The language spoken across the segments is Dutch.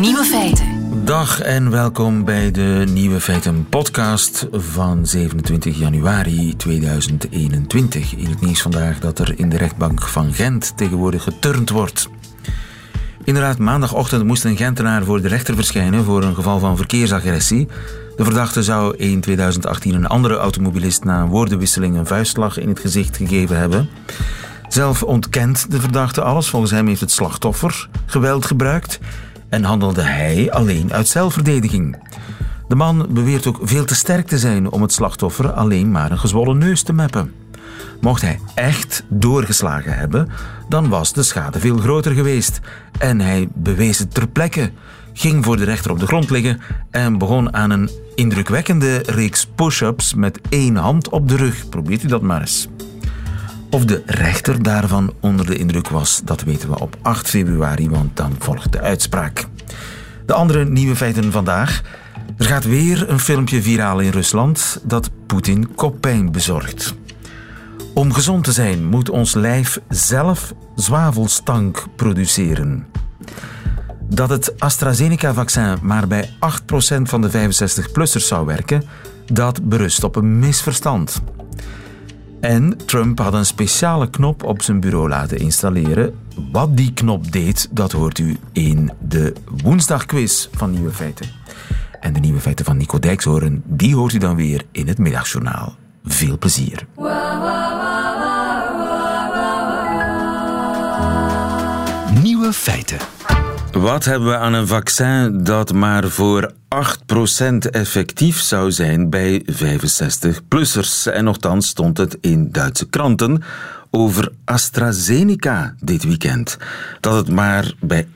Nieuwe feiten. Dag en welkom bij de Nieuwe Feiten podcast van 27 januari 2021. In het nieuws vandaag dat er in de rechtbank van Gent tegenwoordig geturnd wordt. Inderdaad, maandagochtend moest een Gentenaar voor de rechter verschijnen voor een geval van verkeersagressie. De verdachte zou in 2018 een andere automobilist na een woordenwisseling een vuistslag in het gezicht gegeven hebben. Zelf ontkent de verdachte alles. Volgens hem heeft het slachtoffer geweld gebruikt en handelde hij alleen uit zelfverdediging. De man beweert ook veel te sterk te zijn om het slachtoffer alleen maar een gezwollen neus te meppen. Mocht hij echt doorgeslagen hebben, dan was de schade veel groter geweest. En hij bewees het ter plekke, ging voor de rechter op de grond liggen en begon aan een indrukwekkende reeks push-ups met één hand op de rug. Probeert u dat maar eens. Of de rechter daarvan onder de indruk was, dat weten we op 8 februari, want dan volgt de uitspraak. De andere nieuwe feiten vandaag. Er gaat weer een filmpje viraal in Rusland dat Poetin koppijn bezorgt. Om gezond te zijn moet ons lijf zelf zwavelstank produceren. Dat het AstraZeneca-vaccin maar bij 8% van de 65-plussers zou werken, dat berust op een misverstand. En Trump had een speciale knop op zijn bureau laten installeren. Wat die knop deed, dat hoort u in de woensdagquiz van Nieuwe Feiten. En de Nieuwe Feiten van Nico Dijkshoorn, die hoort u dan weer in het middagjournaal. Veel plezier. Nieuwe feiten. Wat hebben we aan een vaccin dat maar voor 8% effectief zou zijn bij 65-plussers? En nogthans stond het in Duitse kranten over AstraZeneca dit weekend. Dat het maar bij 8%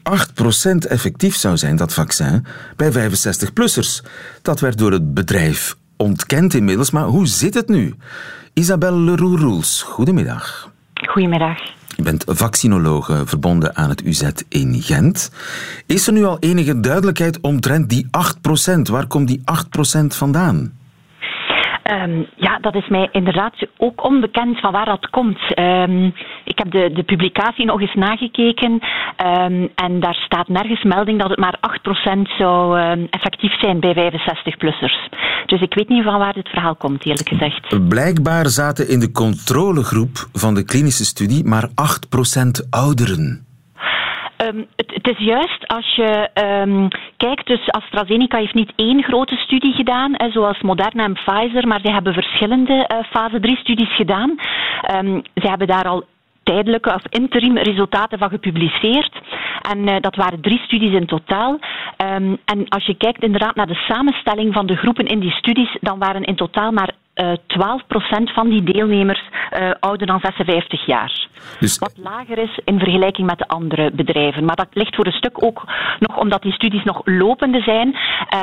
effectief zou zijn, dat vaccin, bij 65-plussers. Dat werd door het bedrijf ontkend inmiddels, maar hoe zit het nu? Isabelle Leroux-Roels, goedemiddag. Goedemiddag. Je bent vaccinologe verbonden aan het UZ in Gent. Is er nu al enige duidelijkheid omtrent die 8%? Waar komt die 8% vandaan? Um, ja, dat is mij inderdaad ook onbekend van waar dat komt. Um, ik heb de, de publicatie nog eens nagekeken um, en daar staat nergens melding dat het maar 8% zou effectief zijn bij 65-plussers. Dus ik weet niet van waar dit verhaal komt, eerlijk gezegd. Blijkbaar zaten in de controlegroep van de klinische studie maar 8% ouderen. Um, het, is juist als je um, kijkt, dus AstraZeneca heeft niet één grote studie gedaan, zoals Moderna en Pfizer, maar ze hebben verschillende uh, fase 3 studies gedaan. Um, ze hebben daar al tijdelijke of interim resultaten van gepubliceerd. En uh, dat waren drie studies in totaal. En als je kijkt inderdaad naar de samenstelling van de groepen in die studies, dan waren in totaal maar uh, 12% van die deelnemers ouder dan 56 jaar. Dus... Wat lager is in vergelijking met de andere bedrijven. Maar dat ligt voor een stuk ook nog omdat die studies nog lopende zijn.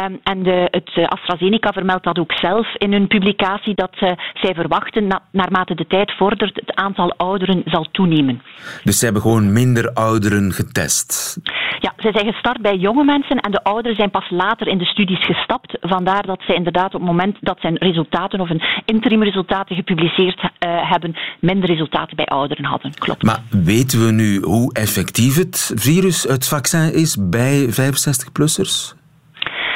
Um, en de, het AstraZeneca vermeldt dat ook zelf in hun publicatie dat uh, zij verwachten na, naarmate de tijd vordert het aantal ouderen zal toenemen. Dus ze hebben gewoon minder ouderen getest? Ja, zij zijn gestart bij jonge mensen en de ouderen zijn pas later in de studies gestapt. Vandaar dat zij inderdaad op het moment dat zijn resultaten of een interim resultaten gepubliceerd uh, hebben, minder resultaten bij ouderen hadden. Klopt. Maar weten we nu hoe effectief het virus, het vaccin is bij 65-plussers?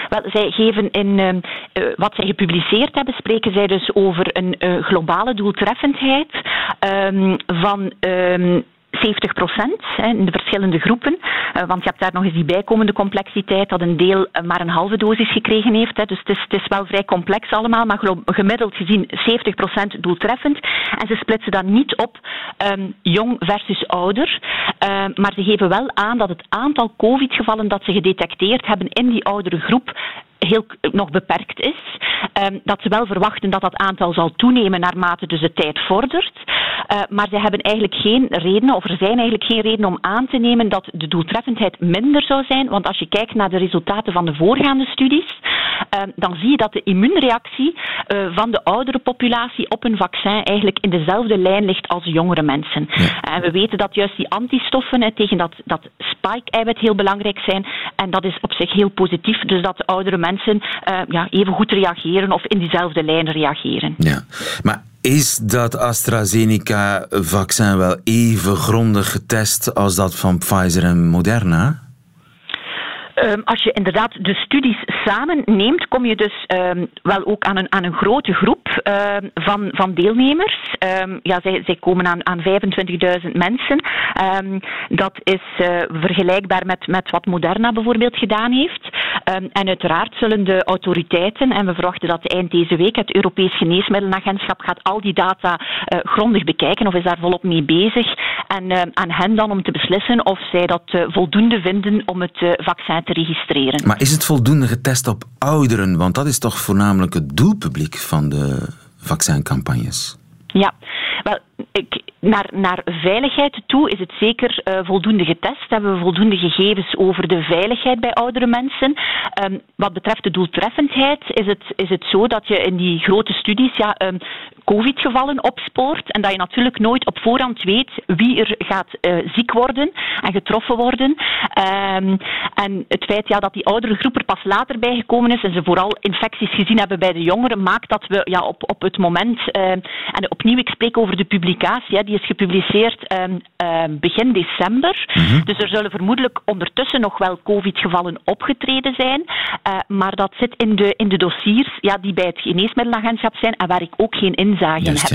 Wel, zij geven in uh, uh, wat zij gepubliceerd hebben, spreken zij dus over een uh, globale doeltreffendheid um, van um, 70 procent in de verschillende groepen. Uh, want je hebt daar nog eens die bijkomende complexiteit dat een deel uh, maar een halve dosis gekregen heeft. Dus het is, het is, wel vrij complex allemaal, maar gemiddeld gezien 70 procent doeltreffend. En ze splitsen dat niet op um, jong versus ouder. Uh, maar ze geven wel aan dat het aantal COVID-gevallen dat ze gedetecteerd hebben in die oudere groep heel nog beperkt is. Um, dat ze wel verwachten dat dat aantal zal toenemen naarmate dus de tijd vordert. Uh, maar ze hebben eigenlijk geen reden, of er zijn eigenlijk geen reden om aan te nemen dat de doeltreffendheid minder zou zijn. Want als je kijkt naar de resultaten van de voorgaande studies, uh, dan zie je dat de immuunreactie uh, van de oudere populatie op een vaccin eigenlijk in dezelfde lijn ligt als jongere mensen. Ja. En we weten dat juist die antistoffen tegen dat, dat spike-eiwit heel belangrijk zijn. En dat is op zich heel positief. Dus dat de oudere mensen ja, even goed reageren of in diezelfde lijn reageren. Ja, maar is dat AstraZeneca-vaccin wel even grondig getest als dat van Pfizer en Moderna? Ehm, als je inderdaad de studies samen neemt, kom je dus um, wel ook aan een, aan een grote groep um, van, van deelnemers. ja, zij, zij komen aan, aan 25.000 mensen. dat is uh, vergelijkbaar met, met wat Moderna bijvoorbeeld gedaan heeft. en uiteraard zullen de autoriteiten, en we verwachten dat eind deze week het Europees Geneesmiddelenagentschap gaat al die data uh, grondig bekijken of is daar volop mee bezig. En aan hen dan om te beslissen of zij dat uh, voldoende vinden om het vaccin te registreren. Maar is het voldoende getest op ouderen? Want dat is toch voornamelijk het doelpubliek van de vaccincampagnes? Ja, wel, ik, naar, naar veiligheid toe is het zeker uh, voldoende getest. Hebben we voldoende gegevens over de veiligheid bij oudere mensen. Um, wat betreft de doeltreffendheid is het, is het zo dat je in die grote studies ja, um, COVID-gevallen opspoort en dat je natuurlijk nooit op voorhand weet wie er gaat uh, ziek worden en getroffen worden. Um, en het feit ja, dat die oudere groep er pas later bijgekomen is en ze vooral infecties gezien hebben bij de jongeren, maakt dat we ja, op, op het moment, uh, en opnieuw ik spreek over de publicatie, die is gepubliceerd um, uh, begin december. Mm-hmm. Dus er zullen vermoedelijk ondertussen nog wel COVID-gevallen opgetreden zijn, uh, maar dat zit in de, in de dossiers ja, die bij het geneesmiddelenagentschap zijn en waar ik ook geen in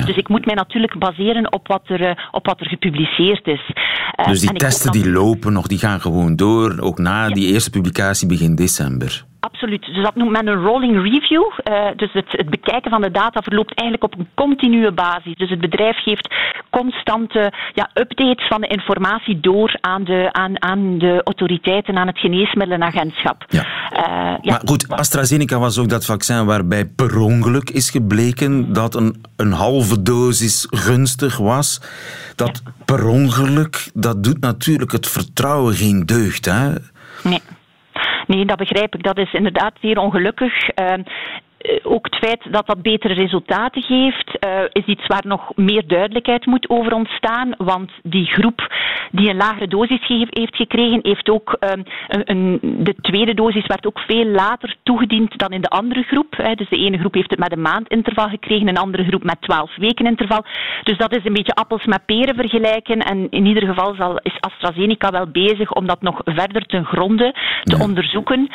dus ik moet mij natuurlijk baseren op wat er, eh, op wat er gepubliceerd is. Eh, dus die testen die lopen nog, die gaan gewoon door, ook na die eerste publicatie begin december? Absoluut. Dus dat noemt men een rolling review. Uh, dus het, het, bekijken van de data verloopt eigenlijk op een continue basis. Dus het bedrijf geeft constante ja, updates van de informatie door aan de, aan, aan de autoriteiten, aan het geneesmiddelenagentschap. Ja. Uh, ja. Maar goed, AstraZeneca was ook dat vaccin waarbij per ongeluk is gebleken dat een, een halve dosis gunstig was. Dat ja. per ongeluk, dat doet natuurlijk het vertrouwen geen deugd. Hè? Nee. Nee, dat begrijp ik. Dat is inderdaad zeer ongelukkig. Uh, ook het feit dat dat betere resultaten geeft, uh, is iets waar nog meer duidelijkheid moet over ontstaan. Want die groep die een lagere dosis heeft gekregen, heeft ook uh, een, de tweede dosis werd ook veel later toegediend dan in de andere groep. Hè. Dus de ene groep heeft het met een maand interval gekregen, een andere groep met twaalf weken interval. Dus dat is een beetje appels met peren vergelijken. En in ieder geval zal, is AstraZeneca wel bezig om dat nog verder ten gronde te ja. onderzoeken.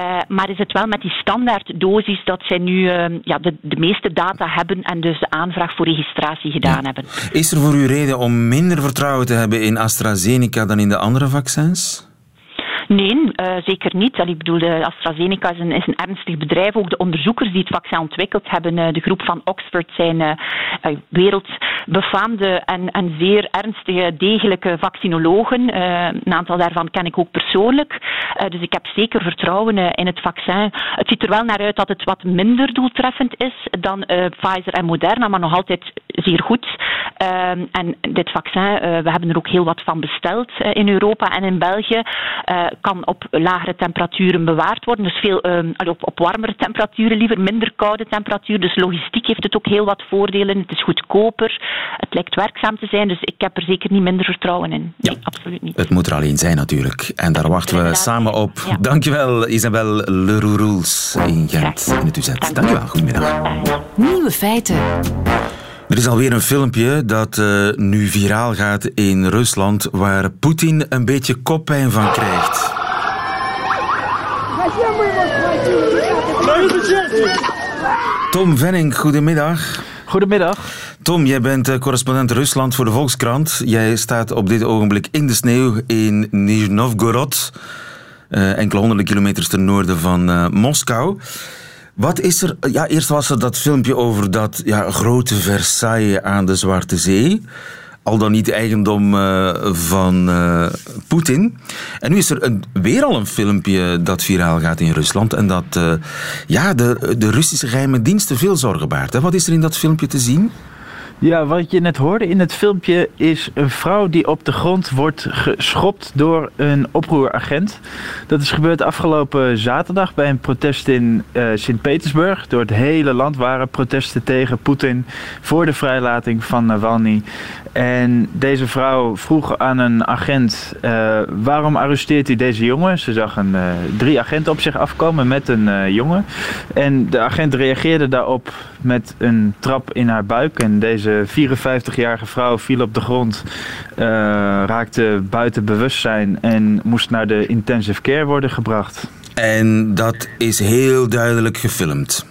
Uh, maar is het wel met die standaarddosis dat zij nu uh, ja, de, de meeste data hebben en dus de aanvraag voor registratie gedaan ja. hebben. Is er voor u reden om minder vertrouwen te hebben in AstraZeneca dan in de andere vaccins? Nee, uh, zeker niet. Allee, ik bedoel, AstraZeneca is een, is een ernstig bedrijf. Ook de onderzoekers die het vaccin ontwikkeld hebben, uh, de groep van Oxford, zijn uh, wereldbefaamde en, en zeer ernstige, degelijke vaccinologen. een aantal daarvan ken ik ook persoonlijk. dus ik heb zeker vertrouwen in het vaccin. Het ziet er wel naar uit dat het wat minder doeltreffend is dan Pfizer en Moderna, maar nog altijd zeer goed. Ehm, en dit vaccin, we hebben er ook heel wat van besteld in Europa en in België kan op lagere temperaturen bewaard worden. Dus veel, um, op, op warmere temperaturen liever, minder koude temperaturen. Dus logistiek heeft het ook heel wat voordelen. Het is goedkoper, het lijkt werkzaam te zijn. Dus ik heb er zeker niet minder vertrouwen in. Ja. Nee, absoluut niet. Het moet er alleen zijn natuurlijk. En daar wachten we samen op. Ja. Dankjewel Isabel Lerourouls in Gent in het UZ. Dankjewel, goedemiddag. Nieuwe feiten. Er is alweer een filmpje dat uh, nu viraal gaat in Rusland, waar Poetin een beetje koppijn van krijgt. Tom Venning, goedemiddag. Goedemiddag. Tom, jij bent uh, correspondent Rusland voor de Volkskrant. Jij staat op dit ogenblik in de sneeuw in Nizhnovgorod, uh, enkele honderden kilometers ten noorden van Moskou. Wat is er? Ja, eerst was er dat filmpje over dat ja, grote Versailles aan de Zwarte Zee. Al dan niet eigendom uh, van uh, Poetin. En nu is er weer al een filmpje dat viraal gaat in Rusland. En dat uh, ja, de, de Russische geheime diensten veel zorgen baart. Wat is er in dat filmpje te zien? Ja, wat je net hoorde in het filmpje is een vrouw die op de grond wordt geschopt door een oproeragent. Dat is gebeurd afgelopen zaterdag bij een protest in uh, Sint-Petersburg. Door het hele land waren protesten tegen Poetin voor de vrijlating van Navalny. En deze vrouw vroeg aan een agent: uh, waarom arresteert u deze jongen? Ze zag een, uh, drie agenten op zich afkomen met een jongen. En de agent reageerde daarop met een trap in haar buik. En deze Deze 54-jarige vrouw viel op de grond, raakte buiten bewustzijn en moest naar de intensive care worden gebracht. En dat is heel duidelijk gefilmd.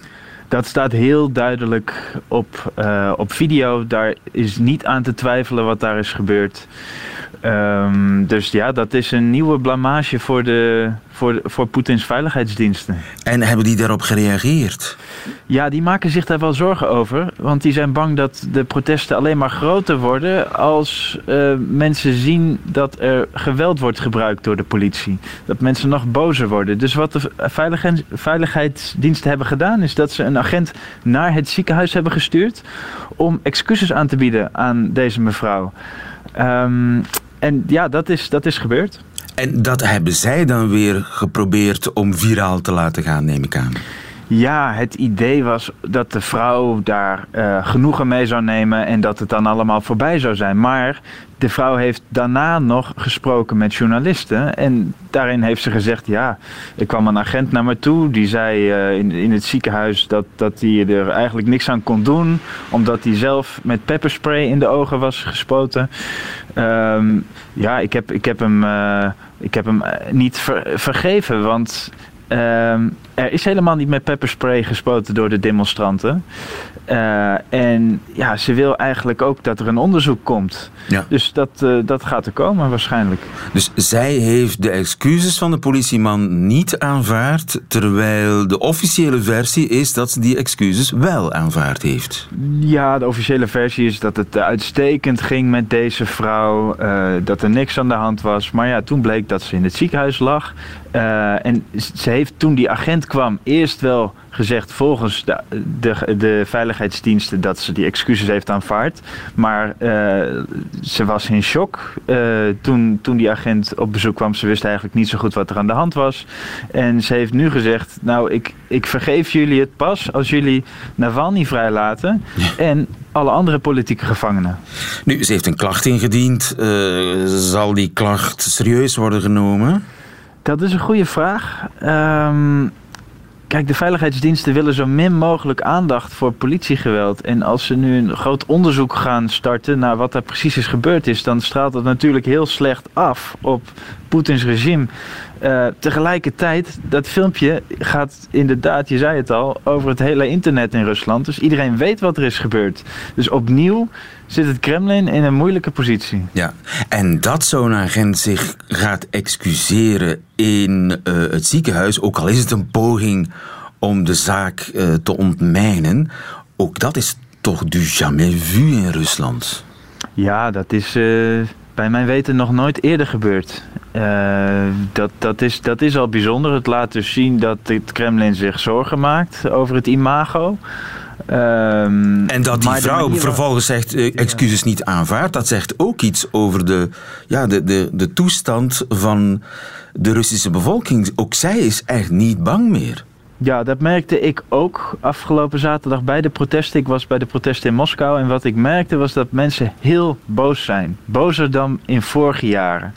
Dat staat heel duidelijk op, uh, op video. Daar is niet aan te twijfelen wat daar is gebeurd. Um, dus ja, dat is een nieuwe blamage voor, de, voor, voor Poetins veiligheidsdiensten. En hebben die daarop gereageerd? Ja, die maken zich daar wel zorgen over. Want die zijn bang dat de protesten alleen maar groter worden als uh, mensen zien dat er geweld wordt gebruikt door de politie. Dat mensen nog bozer worden. Dus wat de veiligheids, veiligheidsdiensten hebben gedaan, is dat ze een agent naar het ziekenhuis hebben gestuurd om excuses aan te bieden aan deze mevrouw. Um, en ja, dat is, dat is gebeurd. En dat hebben zij dan weer geprobeerd om viraal te laten gaan, neem ik aan. Ja, het idee was dat de vrouw daar uh, genoegen mee zou nemen en dat het dan allemaal voorbij zou zijn. Maar de vrouw heeft daarna nog gesproken met journalisten. En daarin heeft ze gezegd: Ja, ik kwam een agent naar me toe. Die zei uh, in, in het ziekenhuis dat, dat hij er eigenlijk niks aan kon doen. Omdat hij zelf met pepperspray in de ogen was gespoten. Um, ja, ik heb, ik heb hem, uh, ik heb hem niet ver, vergeven. Want Um, er is helemaal niet met pepperspray gespoten door de demonstranten. Uh, en ja, ze wil eigenlijk ook dat er een onderzoek komt. Ja. Dus dat, uh, dat gaat er komen waarschijnlijk. Dus zij heeft de excuses van de politieman niet aanvaard, terwijl de officiële versie is dat ze die excuses wel aanvaard heeft. Ja, de officiële versie is dat het uitstekend ging met deze vrouw, uh, dat er niks aan de hand was. Maar ja, toen bleek dat ze in het ziekenhuis lag. En ze heeft toen die agent kwam eerst wel gezegd volgens de, de, de veiligheidsdiensten dat ze die excuses heeft aanvaard. Maar uh, ze was in shock uh, toen, toen die agent op bezoek kwam. Ze wist eigenlijk niet zo goed wat er aan de hand was. En ze heeft nu gezegd, nou ik, ik vergeef jullie het pas als jullie Navalny vrijlaten. En alle andere politieke gevangenen. Nu, ze heeft een klacht ingediend. Zal die klacht serieus worden genomen? Dat is een goede vraag. Um, Kijk, de veiligheidsdiensten willen zo min mogelijk aandacht voor politiegeweld. En als ze nu een groot onderzoek gaan starten naar wat er precies is gebeurd is, dan straalt dat natuurlijk heel slecht af op Poetins regime. Uh, tegelijkertijd, dat filmpje gaat inderdaad, je zei het al, over het hele internet in Rusland. Dus iedereen weet wat er is gebeurd. Dus opnieuw zit het Kremlin in een moeilijke positie. Ja, en dat zo'n agent zich gaat excuseren in uh, het ziekenhuis, ook al is het een poging om de zaak uh, te ontmijnen, ook dat is toch du jamais vu in Rusland. Ja, dat is bij mijn weten nog nooit eerder gebeurd. dat, dat, is, dat is al bijzonder. Het laat dus zien dat het Kremlin zich zorgen maakt over het imago. Um, en dat die vrouw vervolgens zegt uh, excuses niet aanvaardt, dat zegt ook iets over de, ja, de, de, de toestand van de Russische bevolking. Ook zij is echt niet bang meer. Ja, dat merkte ik ook afgelopen zaterdag bij de protesten. Ik was bij de protesten in Moskou en wat ik merkte was dat mensen heel boos zijn. Bozer dan in vorige jaren.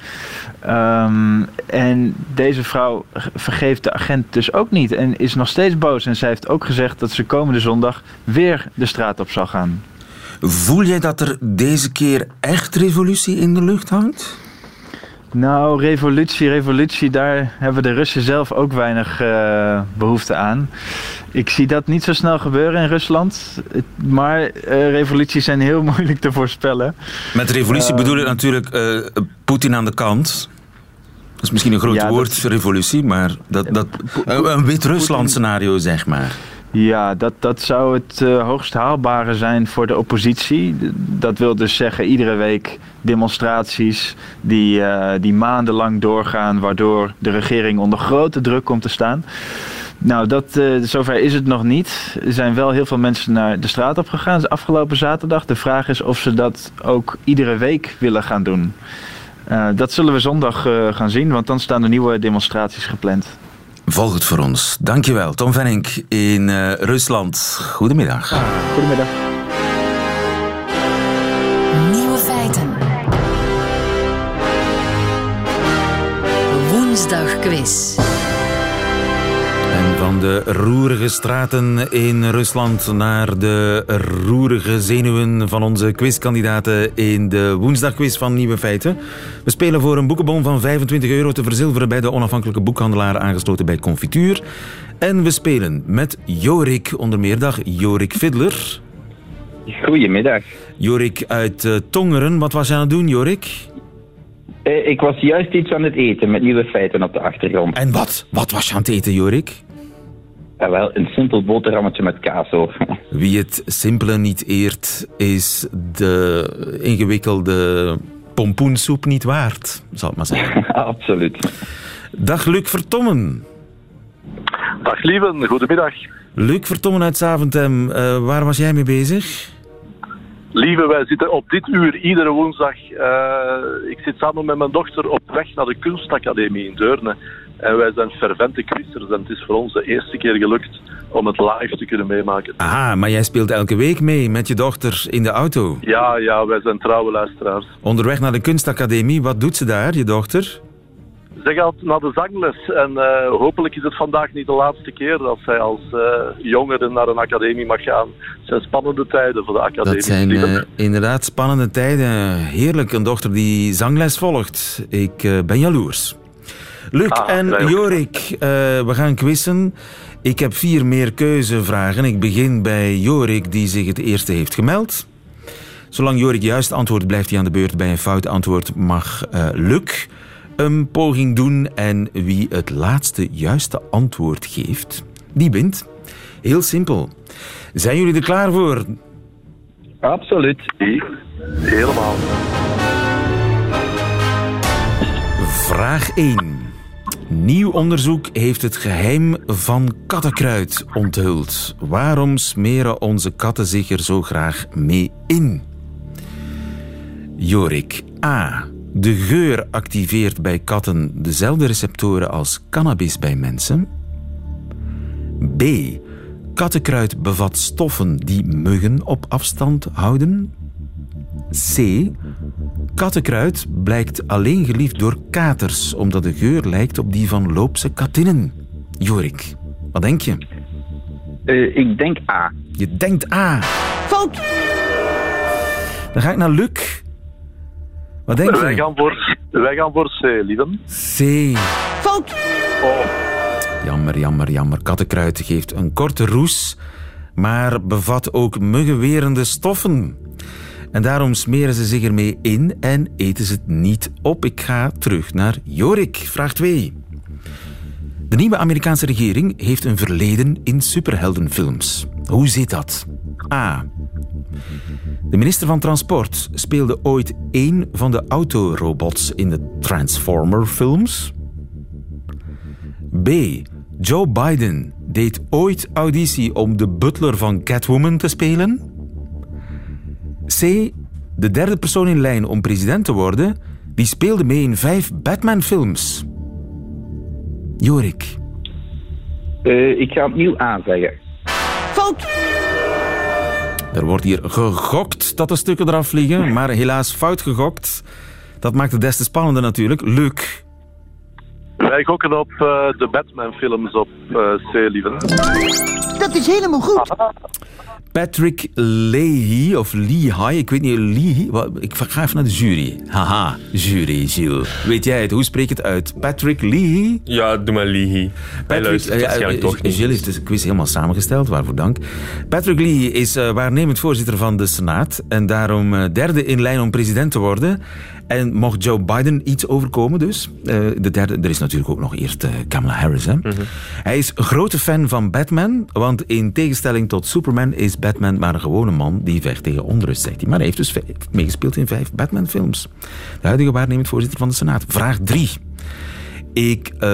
Um, en deze vrouw vergeeft de agent dus ook niet en is nog steeds boos. En zij heeft ook gezegd dat ze komende zondag weer de straat op zal gaan. Voel jij dat er deze keer echt revolutie in de lucht hangt? Nou, revolutie, revolutie, daar hebben de Russen zelf ook weinig uh, behoefte aan. Ik zie dat niet zo snel gebeuren in Rusland. Maar uh, revoluties zijn heel moeilijk te voorspellen. Met revolutie uh, bedoel ik natuurlijk Poetin aan de kant. Dat is misschien een groot ja, woord, dat... revolutie, maar dat, dat, een Wit-Rusland scenario, zeg maar. Ja, dat, dat zou het uh, hoogst haalbare zijn voor de oppositie. Dat wil dus zeggen iedere week demonstraties die, uh, die maandenlang doorgaan, waardoor de regering onder grote druk komt te staan. Nou, dat, uh, zover is het nog niet. Er zijn wel heel veel mensen naar de straat op gegaan afgelopen zaterdag. De vraag is of ze dat ook iedere week willen gaan doen. Dat zullen we zondag gaan zien, want dan staan er nieuwe demonstraties gepland. Volg het voor ons. Dankjewel, Tom Venink in uh, Rusland. Goedemiddag. Goedemiddag. Nieuwe feiten. Woensdag quiz. Van de roerige straten in Rusland naar de roerige zenuwen van onze quizkandidaten in de woensdagquiz van Nieuwe Feiten. We spelen voor een boekenbon van 25 euro te verzilveren bij de onafhankelijke boekhandelaar aangesloten bij Confituur. En we spelen met Jorik, onder meer dag Jorik Fiddler. Goedemiddag. Jorik uit uh, Tongeren, wat was je aan het doen, Jorik? Eh, ik was juist iets aan het eten met nieuwe feiten op de achtergrond. En wat? Wat was je aan het eten, Jorik? Ja, wel, een simpel boterhammetje met kaas hoor. Wie het simpele niet eert, is de ingewikkelde pompoensoep niet waard, zal ik maar zeggen. Absoluut. Dag Luc Vertommen. Dag lieven, goedemiddag. Luc Vertommen uit Zaventem, uh, waar was jij mee bezig? Lieve, wij zitten op dit uur iedere woensdag. Uh, ik zit samen met mijn dochter op weg naar de kunstacademie in Deurne. En wij zijn fervente quizzers en het is voor ons de eerste keer gelukt om het live te kunnen meemaken. Ah, maar jij speelt elke week mee met je dochter in de auto? Ja, ja, wij zijn trouwe luisteraars. Onderweg naar de kunstacademie, wat doet ze daar, je dochter? Zij gaat naar de zangles en uh, hopelijk is het vandaag niet de laatste keer dat zij als uh, jongere naar een academie mag gaan. Het zijn spannende tijden voor de academie. Dat zijn uh, inderdaad spannende tijden. Heerlijk, een dochter die zangles volgt. Ik ben jaloers. Luc ah, en Jorik, we gaan quizzen. Ik heb vier meer keuzevragen. Ik begin bij Jorik, die zich het eerste heeft gemeld. Zolang Jorik juist antwoordt, blijft hij aan de beurt. Bij een fout antwoord mag Luc een poging doen en wie het laatste juiste antwoord geeft, die wint. Heel simpel. Zijn jullie er klaar voor? Absoluut. Helemaal. Vraag 1. Nieuw onderzoek heeft het geheim van kattenkruid onthuld. Waarom smeren onze katten zich er zo graag mee in? Jorik A. De geur activeert bij katten dezelfde receptoren als cannabis bij mensen. B. Kattenkruid bevat stoffen die muggen op afstand houden. C. Kattenkruid blijkt alleen geliefd door katers, omdat de geur lijkt op die van loopse katinnen. Jorik, wat denk je? Uh, ik denk A. Je denkt A. Fout! Dan ga ik naar Luc. Wat denk wij je? Gaan voor, wij gaan voor C, lieven. C. Fout! Oh. Jammer, jammer, jammer. Kattenkruid geeft een korte roes, maar bevat ook muggenwerende stoffen. En daarom smeren ze zich ermee in en eten ze het niet op. Ik ga terug naar Jorik. Vraag 2. De nieuwe Amerikaanse regering heeft een verleden in superheldenfilms. Hoe zit dat? A. De minister van Transport speelde ooit één van de autorobots in de Transformer-films. B. Joe Biden deed ooit auditie om de butler van Catwoman te spelen. C. De derde persoon in lijn om president te worden, die speelde mee in vijf Batman-films. Jorik. Uh, ik ga opnieuw aanzeggen. Fout! Er wordt hier gegokt dat de stukken eraf vliegen, maar helaas fout gegokt. Dat maakt het des te spannender natuurlijk. Luc. Wij gokken op uh, de Batman-films op uh, C, lieven. Dat is helemaal goed. Patrick Leahy, of Leahy, ik weet niet, Leahy. Ik ga even naar de jury. Haha, jury, Gilles. Weet jij het? Hoe spreek je het uit? Patrick Leahy? Ja, doe maar Leahy. Patrick, uh, uh, toch niet. Gilles heeft de quiz helemaal samengesteld, waarvoor dank. Patrick Leahy is uh, waarnemend voorzitter van de Senaat en daarom derde in lijn om president te worden. En mocht Joe Biden iets overkomen dus, uh, de derde, er is natuurlijk ook nog eerst uh, Kamala Harris. Hè? Mm -hmm. Hij is een grote fan van Batman, want in tegenstelling tot Superman is Batman maar een gewone man die vecht tegen onrust, zegt hij. Maar hij heeft dus meegespeeld in vijf Batman-films. De huidige waarnemend voorzitter van de Senaat. Vraag 3. Ik uh,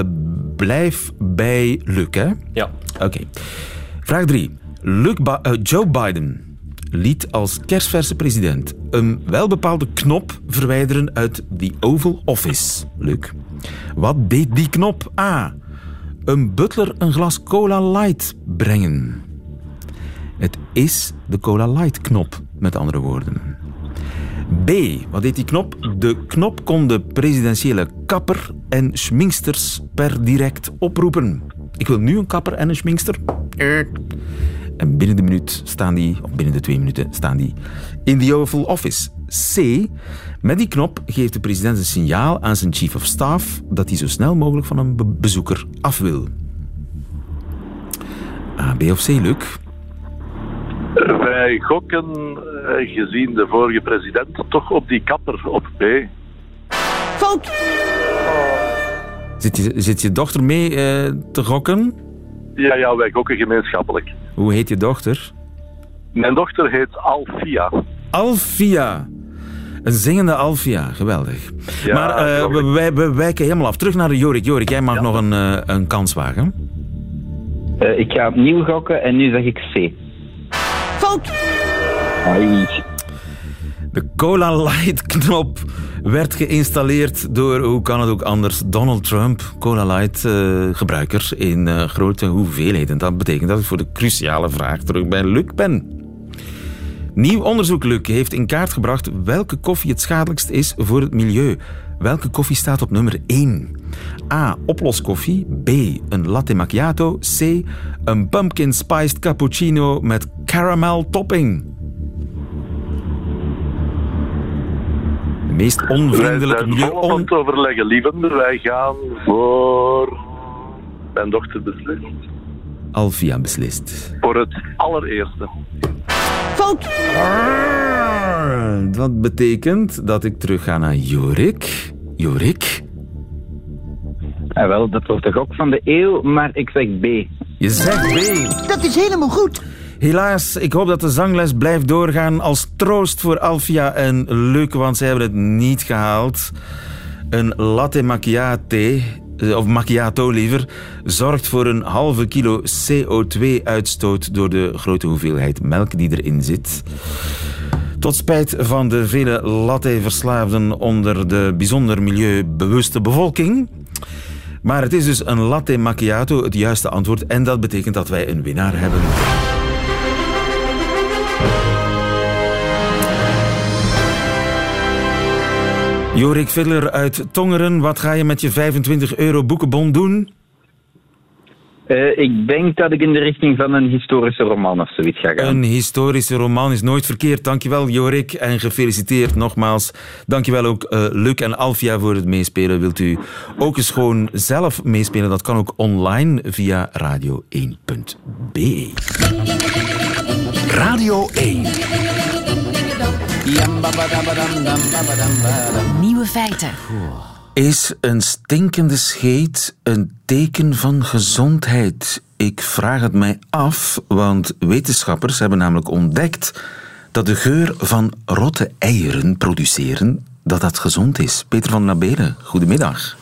blijf bij Luc, hè? Ja. Oké. Okay. Vraag 3. Ba Joe Biden liet als kerstverse president een welbepaalde knop verwijderen uit the Oval Office. Luc. Wat deed die knop? A. Een butler een glas Cola Light brengen. Het is de Cola Light knop, met andere woorden. B. Wat deed die knop? De knop kon de presidentiële kapper en schminksters per direct oproepen. Ik wil nu een kapper en een schminkster. En binnen de minuut staan die, of binnen de twee minuten staan die in the Oval Office. C. Met die knop geeft de president een signaal aan zijn chief of staff dat hij zo snel mogelijk van een be- bezoeker af wil. A, B of C, Luc? Wij gokken, eh, gezien de vorige president, toch op die kapper op B. Fout. Zit je, zit je dochter mee eh, te gokken? Ja, ja, wij gokken gemeenschappelijk. Hoe heet je dochter? Mijn dochter heet Alfia. Alfia. Een zingende Alfia, geweldig. Ja, maar eh, we, geweldig. wij- we wijken helemaal af. Terug naar de Jorik. Jorik, jij mag nog een, eh, een kans wagen. Eh, ik ga opnieuw gokken en nu zeg ik C. Fout. Ai. De Cola Light knop werd geïnstalleerd door, hoe kan het ook anders, Donald Trump, Cola Light eh, in eh, grote hoeveelheden. Dat betekent dat ik voor de cruciale vraag terug bij Luc ben. Nieuw onderzoek, Luc, heeft in kaart gebracht welke koffie het schadelijkst is voor het milieu. Welke koffie staat op nummer 1? A. Oploskoffie. B. Een latte macchiato. C. Een pumpkin spiced cappuccino met caramel topping. Meest Wij onvriendelijke zijn milieu... aan On... het overleggen, lieve. Wij gaan voor... Mijn dochter beslist. Alvia beslist. Voor het allereerste. Fout. Dat betekent dat ik terug ga naar Jorik. Jorik, Ah, wel, dat wordt de gok van de eeuw, maar ik zeg B. je zegt B. Dat is helemaal goed. Helaas, ik hoop dat de zangles blijft doorgaan als troost voor Alfia en Luc, want ze hebben het niet gehaald. Een latte macchiato, eh, of macchiato liever, zorgt voor een halve kilo CO2-uitstoot door de grote hoeveelheid melk die erin zit. Tot spijt van de vele latte-verslaafden onder de bijzonder milieubewuste bevolking. Maar het is dus een latte macchiato het juiste antwoord en dat betekent dat wij een winnaar hebben. Jorik Viller uit Tongeren, wat ga je met je 25 euro boekenbon doen? Eh, ik denk dat ik in de richting van een historische roman of zoiets ga gaan. Een historische roman is nooit verkeerd. Dankjewel Jorik en gefeliciteerd nogmaals. Dankjewel ook eh, Luc en Alfia voor het meespelen. Wilt u ook eens gewoon zelf meespelen? Dat kan ook online via radio1.be. Radio 1. Nieuwe feiten. Is een stinkende scheet een teken van gezondheid? Ik vraag het mij af, want wetenschappers hebben namelijk ontdekt dat de geur van rotte eieren produceren, dat dat gezond is. Peter van Nabelen, goedemiddag.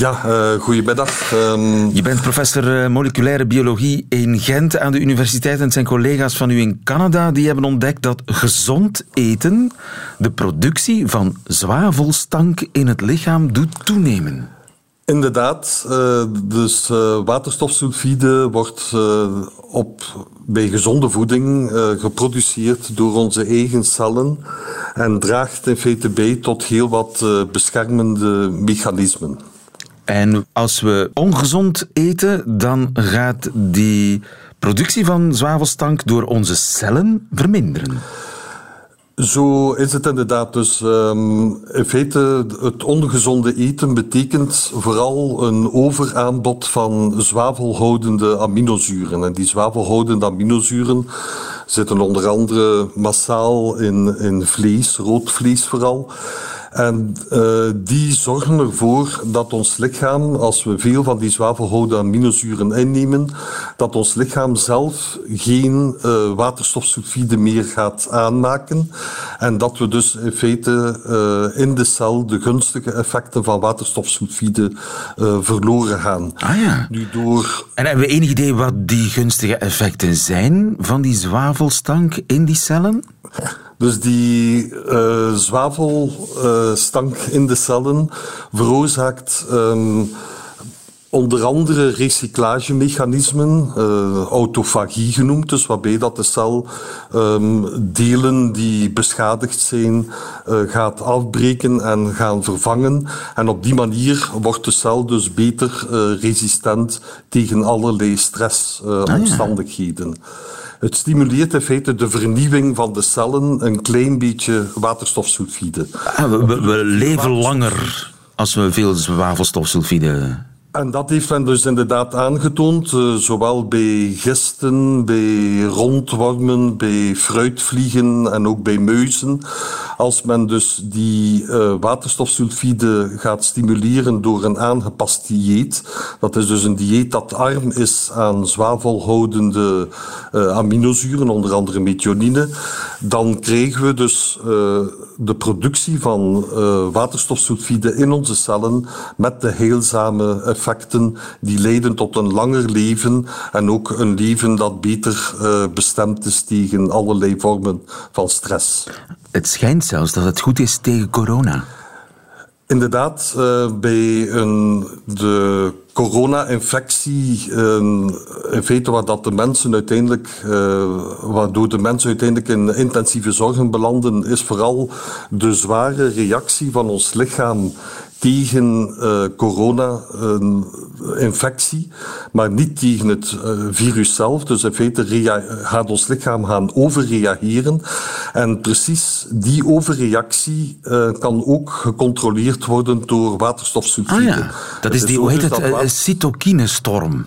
Ja, eh goedemiddag. Ehm, Je bent professor eh, moleculaire biologie in Gent aan de universiteit en het zijn collega's van u in Canada die hebben ontdekt dat gezond eten de productie van zwavelstank in het lichaam doet toenemen. inderdaad, eh, dus waterstofsulfide wordt op, bij gezonde voeding geproduceerd door onze eigen cellen en draagt in feite bij tot heel wat beschermende mechanismen. En als we ongezond eten, dan gaat die productie van zwavelstank door onze cellen verminderen. Zo is het inderdaad. Dus ehm, in feite, het ongezonde eten betekent vooral een overaanbod van zwavelhoudende aminozuren. En die zwavelhoudende aminozuren zitten onder andere massaal in, in vlees, rood vlees vooral. En eh, die zorgen ervoor dat ons lichaam, als we veel van die zwavelhoudende aminozuren innemen, dat ons lichaam zelf geen eh, waterstofsulfide meer gaat aanmaken. En dat we dus in feite eh, in de cel de gunstige effecten van waterstofsulfide verloren gaan. Ah ja. Nu door En hebben we enig idee wat die gunstige effecten zijn van die zwavelstank in die cellen? Dus die eh, zwavelstank in de cellen veroorzaakt ehm, onder andere recyclagemechanismen, uh, autofagie genoemd, dus waarbij dat de cel um, delen die beschadigd zijn uh, gaat afbreken en gaan vervangen. En op die manier wordt de cel dus beter uh, resistent tegen allerlei stressomstandigheden. Ah, ja. Het stimuleert in feite de vernieuwing van de cellen, een klein beetje waterstofsulfide. Ah, we, we, leven langer als we veel zwavelstofsulfide en dat heeft men dus inderdaad aangetoond, uh, zowel bij gisten, bij rondwormen, bij fruitvliegen en ook bij muizen. Als men dus die uh, waterstofsulfide gaat stimuleren door een aangepast dieet, dat is dus een dieet dat arm is aan zwavelhoudende uh, aminozuren, onder andere methionine, dan krijgen we dus de productie van waterstofsulfide in onze cellen met de heilzame effecten die leiden tot een langer leven en ook een leven dat beter uh, bestemd is tegen allerlei vormen van stress. Het schijnt zelfs dat het goed is tegen corona. Inderdaad, uh, bij een, de corona-infectie, in feite waar dat de mensen uiteindelijk, uh, waardoor de mensen uiteindelijk in intensieve zorgen belanden, is vooral de zware reactie van ons lichaam tegen uh, corona-infectie, uh, maar niet tegen het uh, virus zelf. Dus in feite gaat ons lichaam gaan overreageren. En precies die overreactie kan ook gecontroleerd worden door waterstofsulfide. Ah ja, dat is die, hoe heet het, cytokinestorm.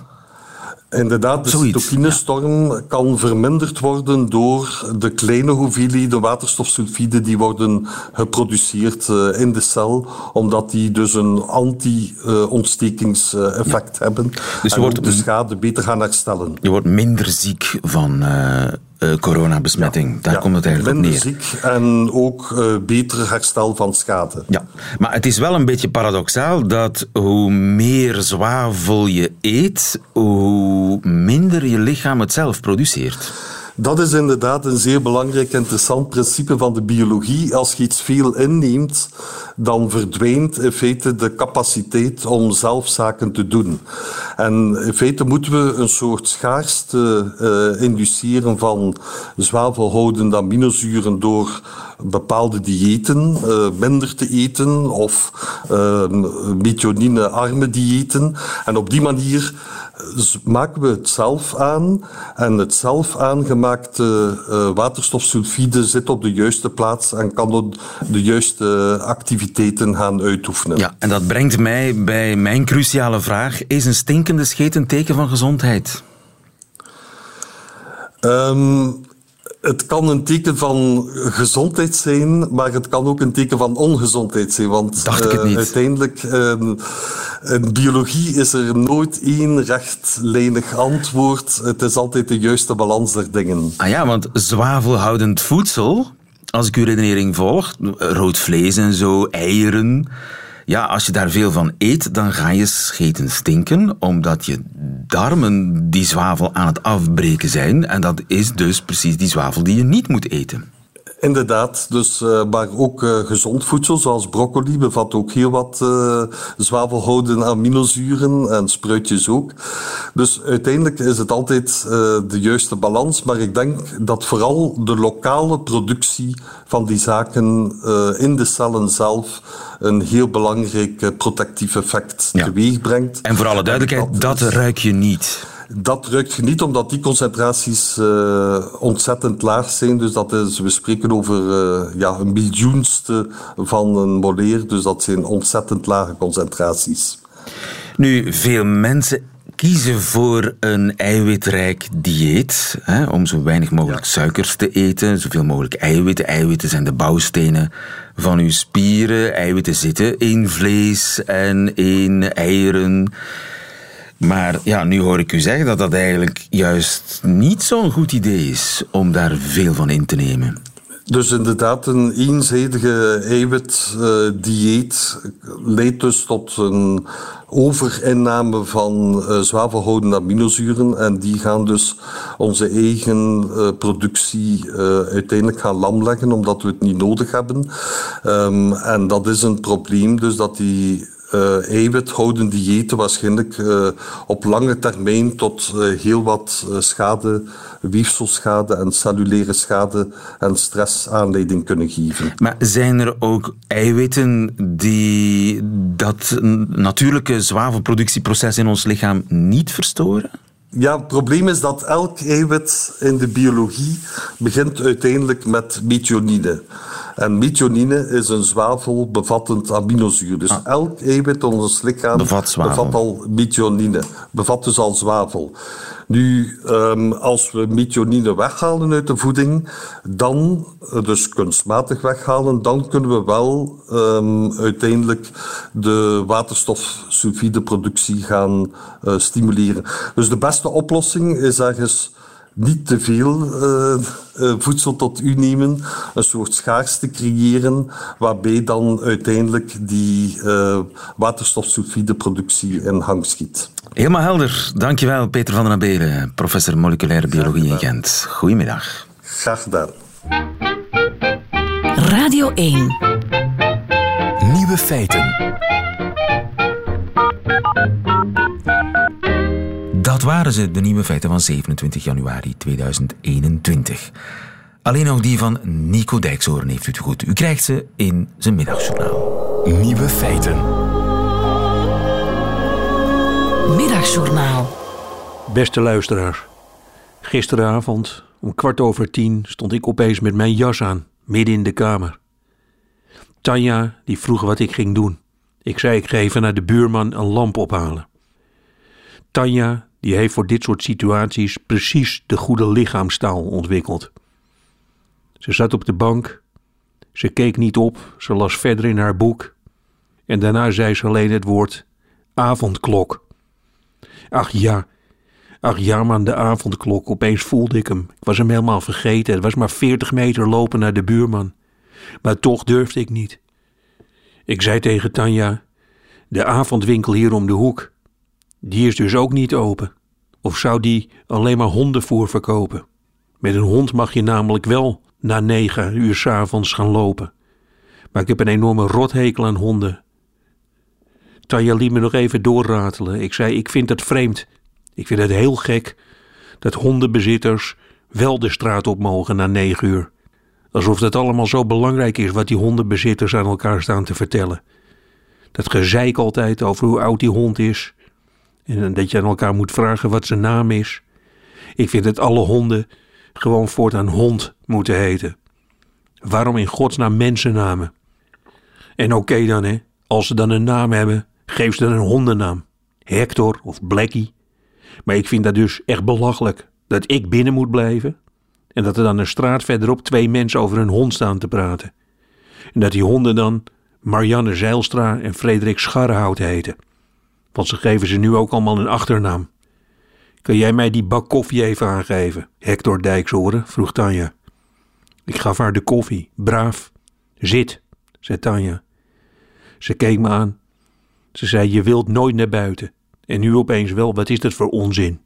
Inderdaad, de cytokinestorm kan verminderd worden door de kleine hoeveelheden waterstofsulfide die worden geproduceerd uh, in de cel, omdat die dus een anti-ontstekingseffect ja. hebben dus je en wordt, de schade beter gaan herstellen. Je wordt minder ziek van uh, uh, coronabesmetting. Ja, Daar ja, komt het eigenlijk minder op neer. ziek en ook uh, beter herstel van schade. Ja, maar het is wel een beetje paradoxaal dat hoe meer zwavel je eet, hoe minder je lichaam het zelf produceert. Dat is inderdaad een zeer belangrijk interessant principe van de biologie. Als je iets veel inneemt, dan verdwijnt in feite de capaciteit om zelf zaken te doen. En in feite moeten we een soort schaarste uh, induceren van zwavelhoudende aminozuren door bepaalde diëten uh, minder te eten of uh, methionine-arme diëten. En op die manier maken we het zelf aan en het zelf aangemaakte uh, waterstofsulfide zit op de juiste plaats en kan de juiste activiteiten gaan uitoefenen. Ja, en dat brengt mij bij mijn cruciale vraag. Is een stinkende scheet een teken van gezondheid? Um, het kan een teken van gezondheid zijn, maar het kan ook een teken van ongezondheid zijn. Want Dacht ik het niet. Uh, uiteindelijk, uh, in biologie is er nooit één rechtlijnig antwoord. Het is altijd de juiste balans der dingen. Ah ja, want zwavelhoudend voedsel, als ik uw redenering volg, rood vlees en zo, eieren ja, als je daar veel van eet, dan ga je scheten stinken, omdat je darmen die zwavel aan het afbreken zijn. En dat is dus precies die zwavel die je niet moet eten. Inderdaad, dus, uh, maar ook uh, gezond voedsel zoals broccoli bevat ook heel wat uh, zwavelhoudende aminozuren en spruitjes ook. Dus uiteindelijk is het altijd de juiste balans, maar ik denk dat vooral de lokale productie van die zaken in de cellen zelf een heel belangrijk protectief effect ja. teweeg brengt. En voor alle duidelijkheid, dat, dat ruik je niet. Dat ruikt je niet omdat die concentraties uh, ontzettend laag zijn. Dus dat is, we spreken over uh, ja, een miljoenste van een moleer. Dus dat zijn ontzettend lage concentraties. Nu, veel mensen kiezen voor een eiwitrijk dieet. Hè, om zo weinig mogelijk ja. suikers te eten, zoveel mogelijk eiwitten. Eiwitten zijn de bouwstenen van uw spieren. Eiwitten zitten in vlees en in eieren. Maar ja, nu hoor ik u zeggen dat dat eigenlijk juist niet zo'n goed idee is om daar veel van in te nemen. Dus inderdaad, een eenzijdige eiwitdieet leidt dus tot een overinname van uh, zwavelhoudende aminozuren. En die gaan dus onze eigen uh, productie uh, uiteindelijk gaan lamleggen, omdat we het niet nodig hebben. Um, en dat is een probleem, dus dat die uh, eiwithoudende diëten waarschijnlijk uh, op lange termijn tot uh, heel wat schade, weefselschade en cellulaire schade en stress aanleiding kunnen geven. Maar zijn er ook eiwitten die dat natuurlijke zwavelproductieproces in ons lichaam niet verstoren? Ja, het probleem is dat elk eiwit in de biologie begint uiteindelijk met methionine. En methionine is een zwavelbevattend aminozuur. Dus ah. elk eiwit in ons lichaam bevat, bevat al methionine, bevat dus al zwavel. Nu, um, als we methionine weghalen uit de voeding, dan, dus kunstmatig weghalen, dan kunnen we wel um, uiteindelijk de waterstofsulfideproductie gaan uh, stimuleren. Dus de beste oplossing is ergens niet te veel uh, voedsel tot u nemen, een soort schaarste creëren, waarbij dan uiteindelijk die uh, waterstofsulfideproductie in hang schiet. Helemaal helder. Dankjewel, Peter van den Abelen, professor moleculaire biologie in Gent. Goedemiddag. Graag gedaan. Radio 1. Nieuwe feiten. Dat waren ze, de nieuwe feiten van 27 januari 2021. Alleen nog die van Nico Dijkshoorn heeft u het goed. U krijgt ze in zijn middagjournaal. Nieuwe feiten. Middagjournaal. Beste luisteraars. Gisteravond om kwart over tien stond ik opeens met mijn jas aan, midden in de kamer. Tanja die vroeg wat ik ging doen. Ik zei ik ga even naar de buurman een lamp ophalen. Tanja die heeft voor dit soort situaties precies de goede lichaamstaal ontwikkeld. Ze zat op de bank, ze keek niet op, ze las verder in haar boek en daarna zei ze alleen het woord avondklok. Ach ja, ach ja man, de avondklok, opeens voelde ik hem. Ik was hem helemaal vergeten, het was maar veertig meter lopen naar de buurman. Maar toch durfde ik niet. Ik zei tegen Tanja, de avondwinkel hier om de hoek, die is dus ook niet open. Of zou die alleen maar hondenvoer verkopen? Met een hond mag je namelijk wel na negen uur s'avonds gaan lopen. Maar ik heb een enorme rothekel aan honden. Tanja liet me nog even doorratelen. Ik zei, ik vind het vreemd. Ik vind het heel gek dat hondenbezitters wel de straat op mogen na negen uur. Alsof dat allemaal zo belangrijk is wat die hondenbezitters aan elkaar staan te vertellen. Dat gezeik altijd over hoe oud die hond is en dat je aan elkaar moet vragen wat zijn naam is. Ik vind dat alle honden gewoon voortaan hond moeten heten. Waarom in godsnaam mensennamen? En oké dan, hè, als ze dan een naam hebben, geef ze dan een hondennaam. Hector of Blackie. Maar ik vind dat dus echt belachelijk dat ik binnen moet blijven en dat er dan een straat verderop twee mensen over een hond staan te praten. En dat die honden dan Marianne Zeilstra en Frederik Scharrehout heten. Want ze geven ze nu ook allemaal een achternaam. Kun jij mij die bak koffie even aangeven? Hector Dijkshoren, vroeg Tanja. Ik gaf haar de koffie, braaf. Zit, zei Tanja. Ze keek me aan. Ze zei: Je wilt nooit naar buiten. En nu opeens wel, wat is dat voor onzin?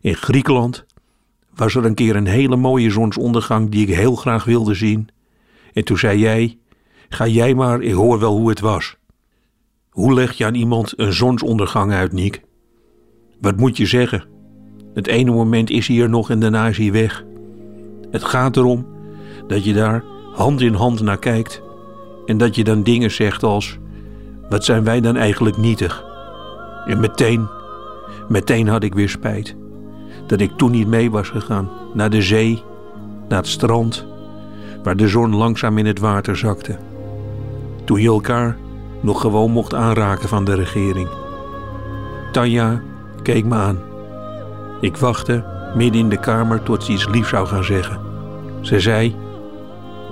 In Griekenland was er een keer een hele mooie zonsondergang die ik heel graag wilde zien. En toen zei jij: Ga jij maar, ik hoor wel hoe het was. Hoe leg je aan iemand een zonsondergang uit, Niek? Wat moet je zeggen? Het ene moment is hij er nog en daarna is hij weg. Het gaat erom dat je daar hand in hand naar kijkt en dat je dan dingen zegt als: Wat zijn wij dan eigenlijk nietig? En meteen, meteen had ik weer spijt dat ik toen niet mee was gegaan naar de zee, naar het strand, waar de zon langzaam in het water zakte. Toen je elkaar nog gewoon mocht aanraken van de regering. Tanja keek me aan. Ik wachtte midden in de kamer tot ze iets liefs zou gaan zeggen. Ze zei: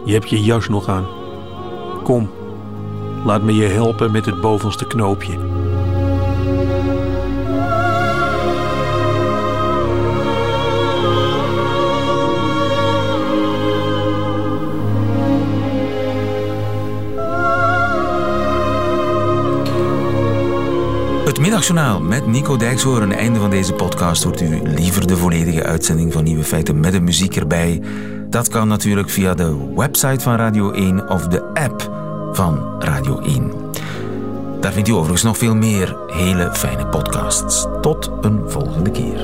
Je hebt je jas nog aan. Kom, laat me je helpen met het bovenste knoopje. Middagjournaal met Nico Dijkshoorn. Einde van deze podcast hoort u liever de volledige uitzending van Nieuwe Feiten met de muziek erbij. Dat kan natuurlijk via de website van Radio 1 of de app van Radio 1. Daar vindt u overigens nog veel meer hele fijne podcasts. Tot een volgende keer.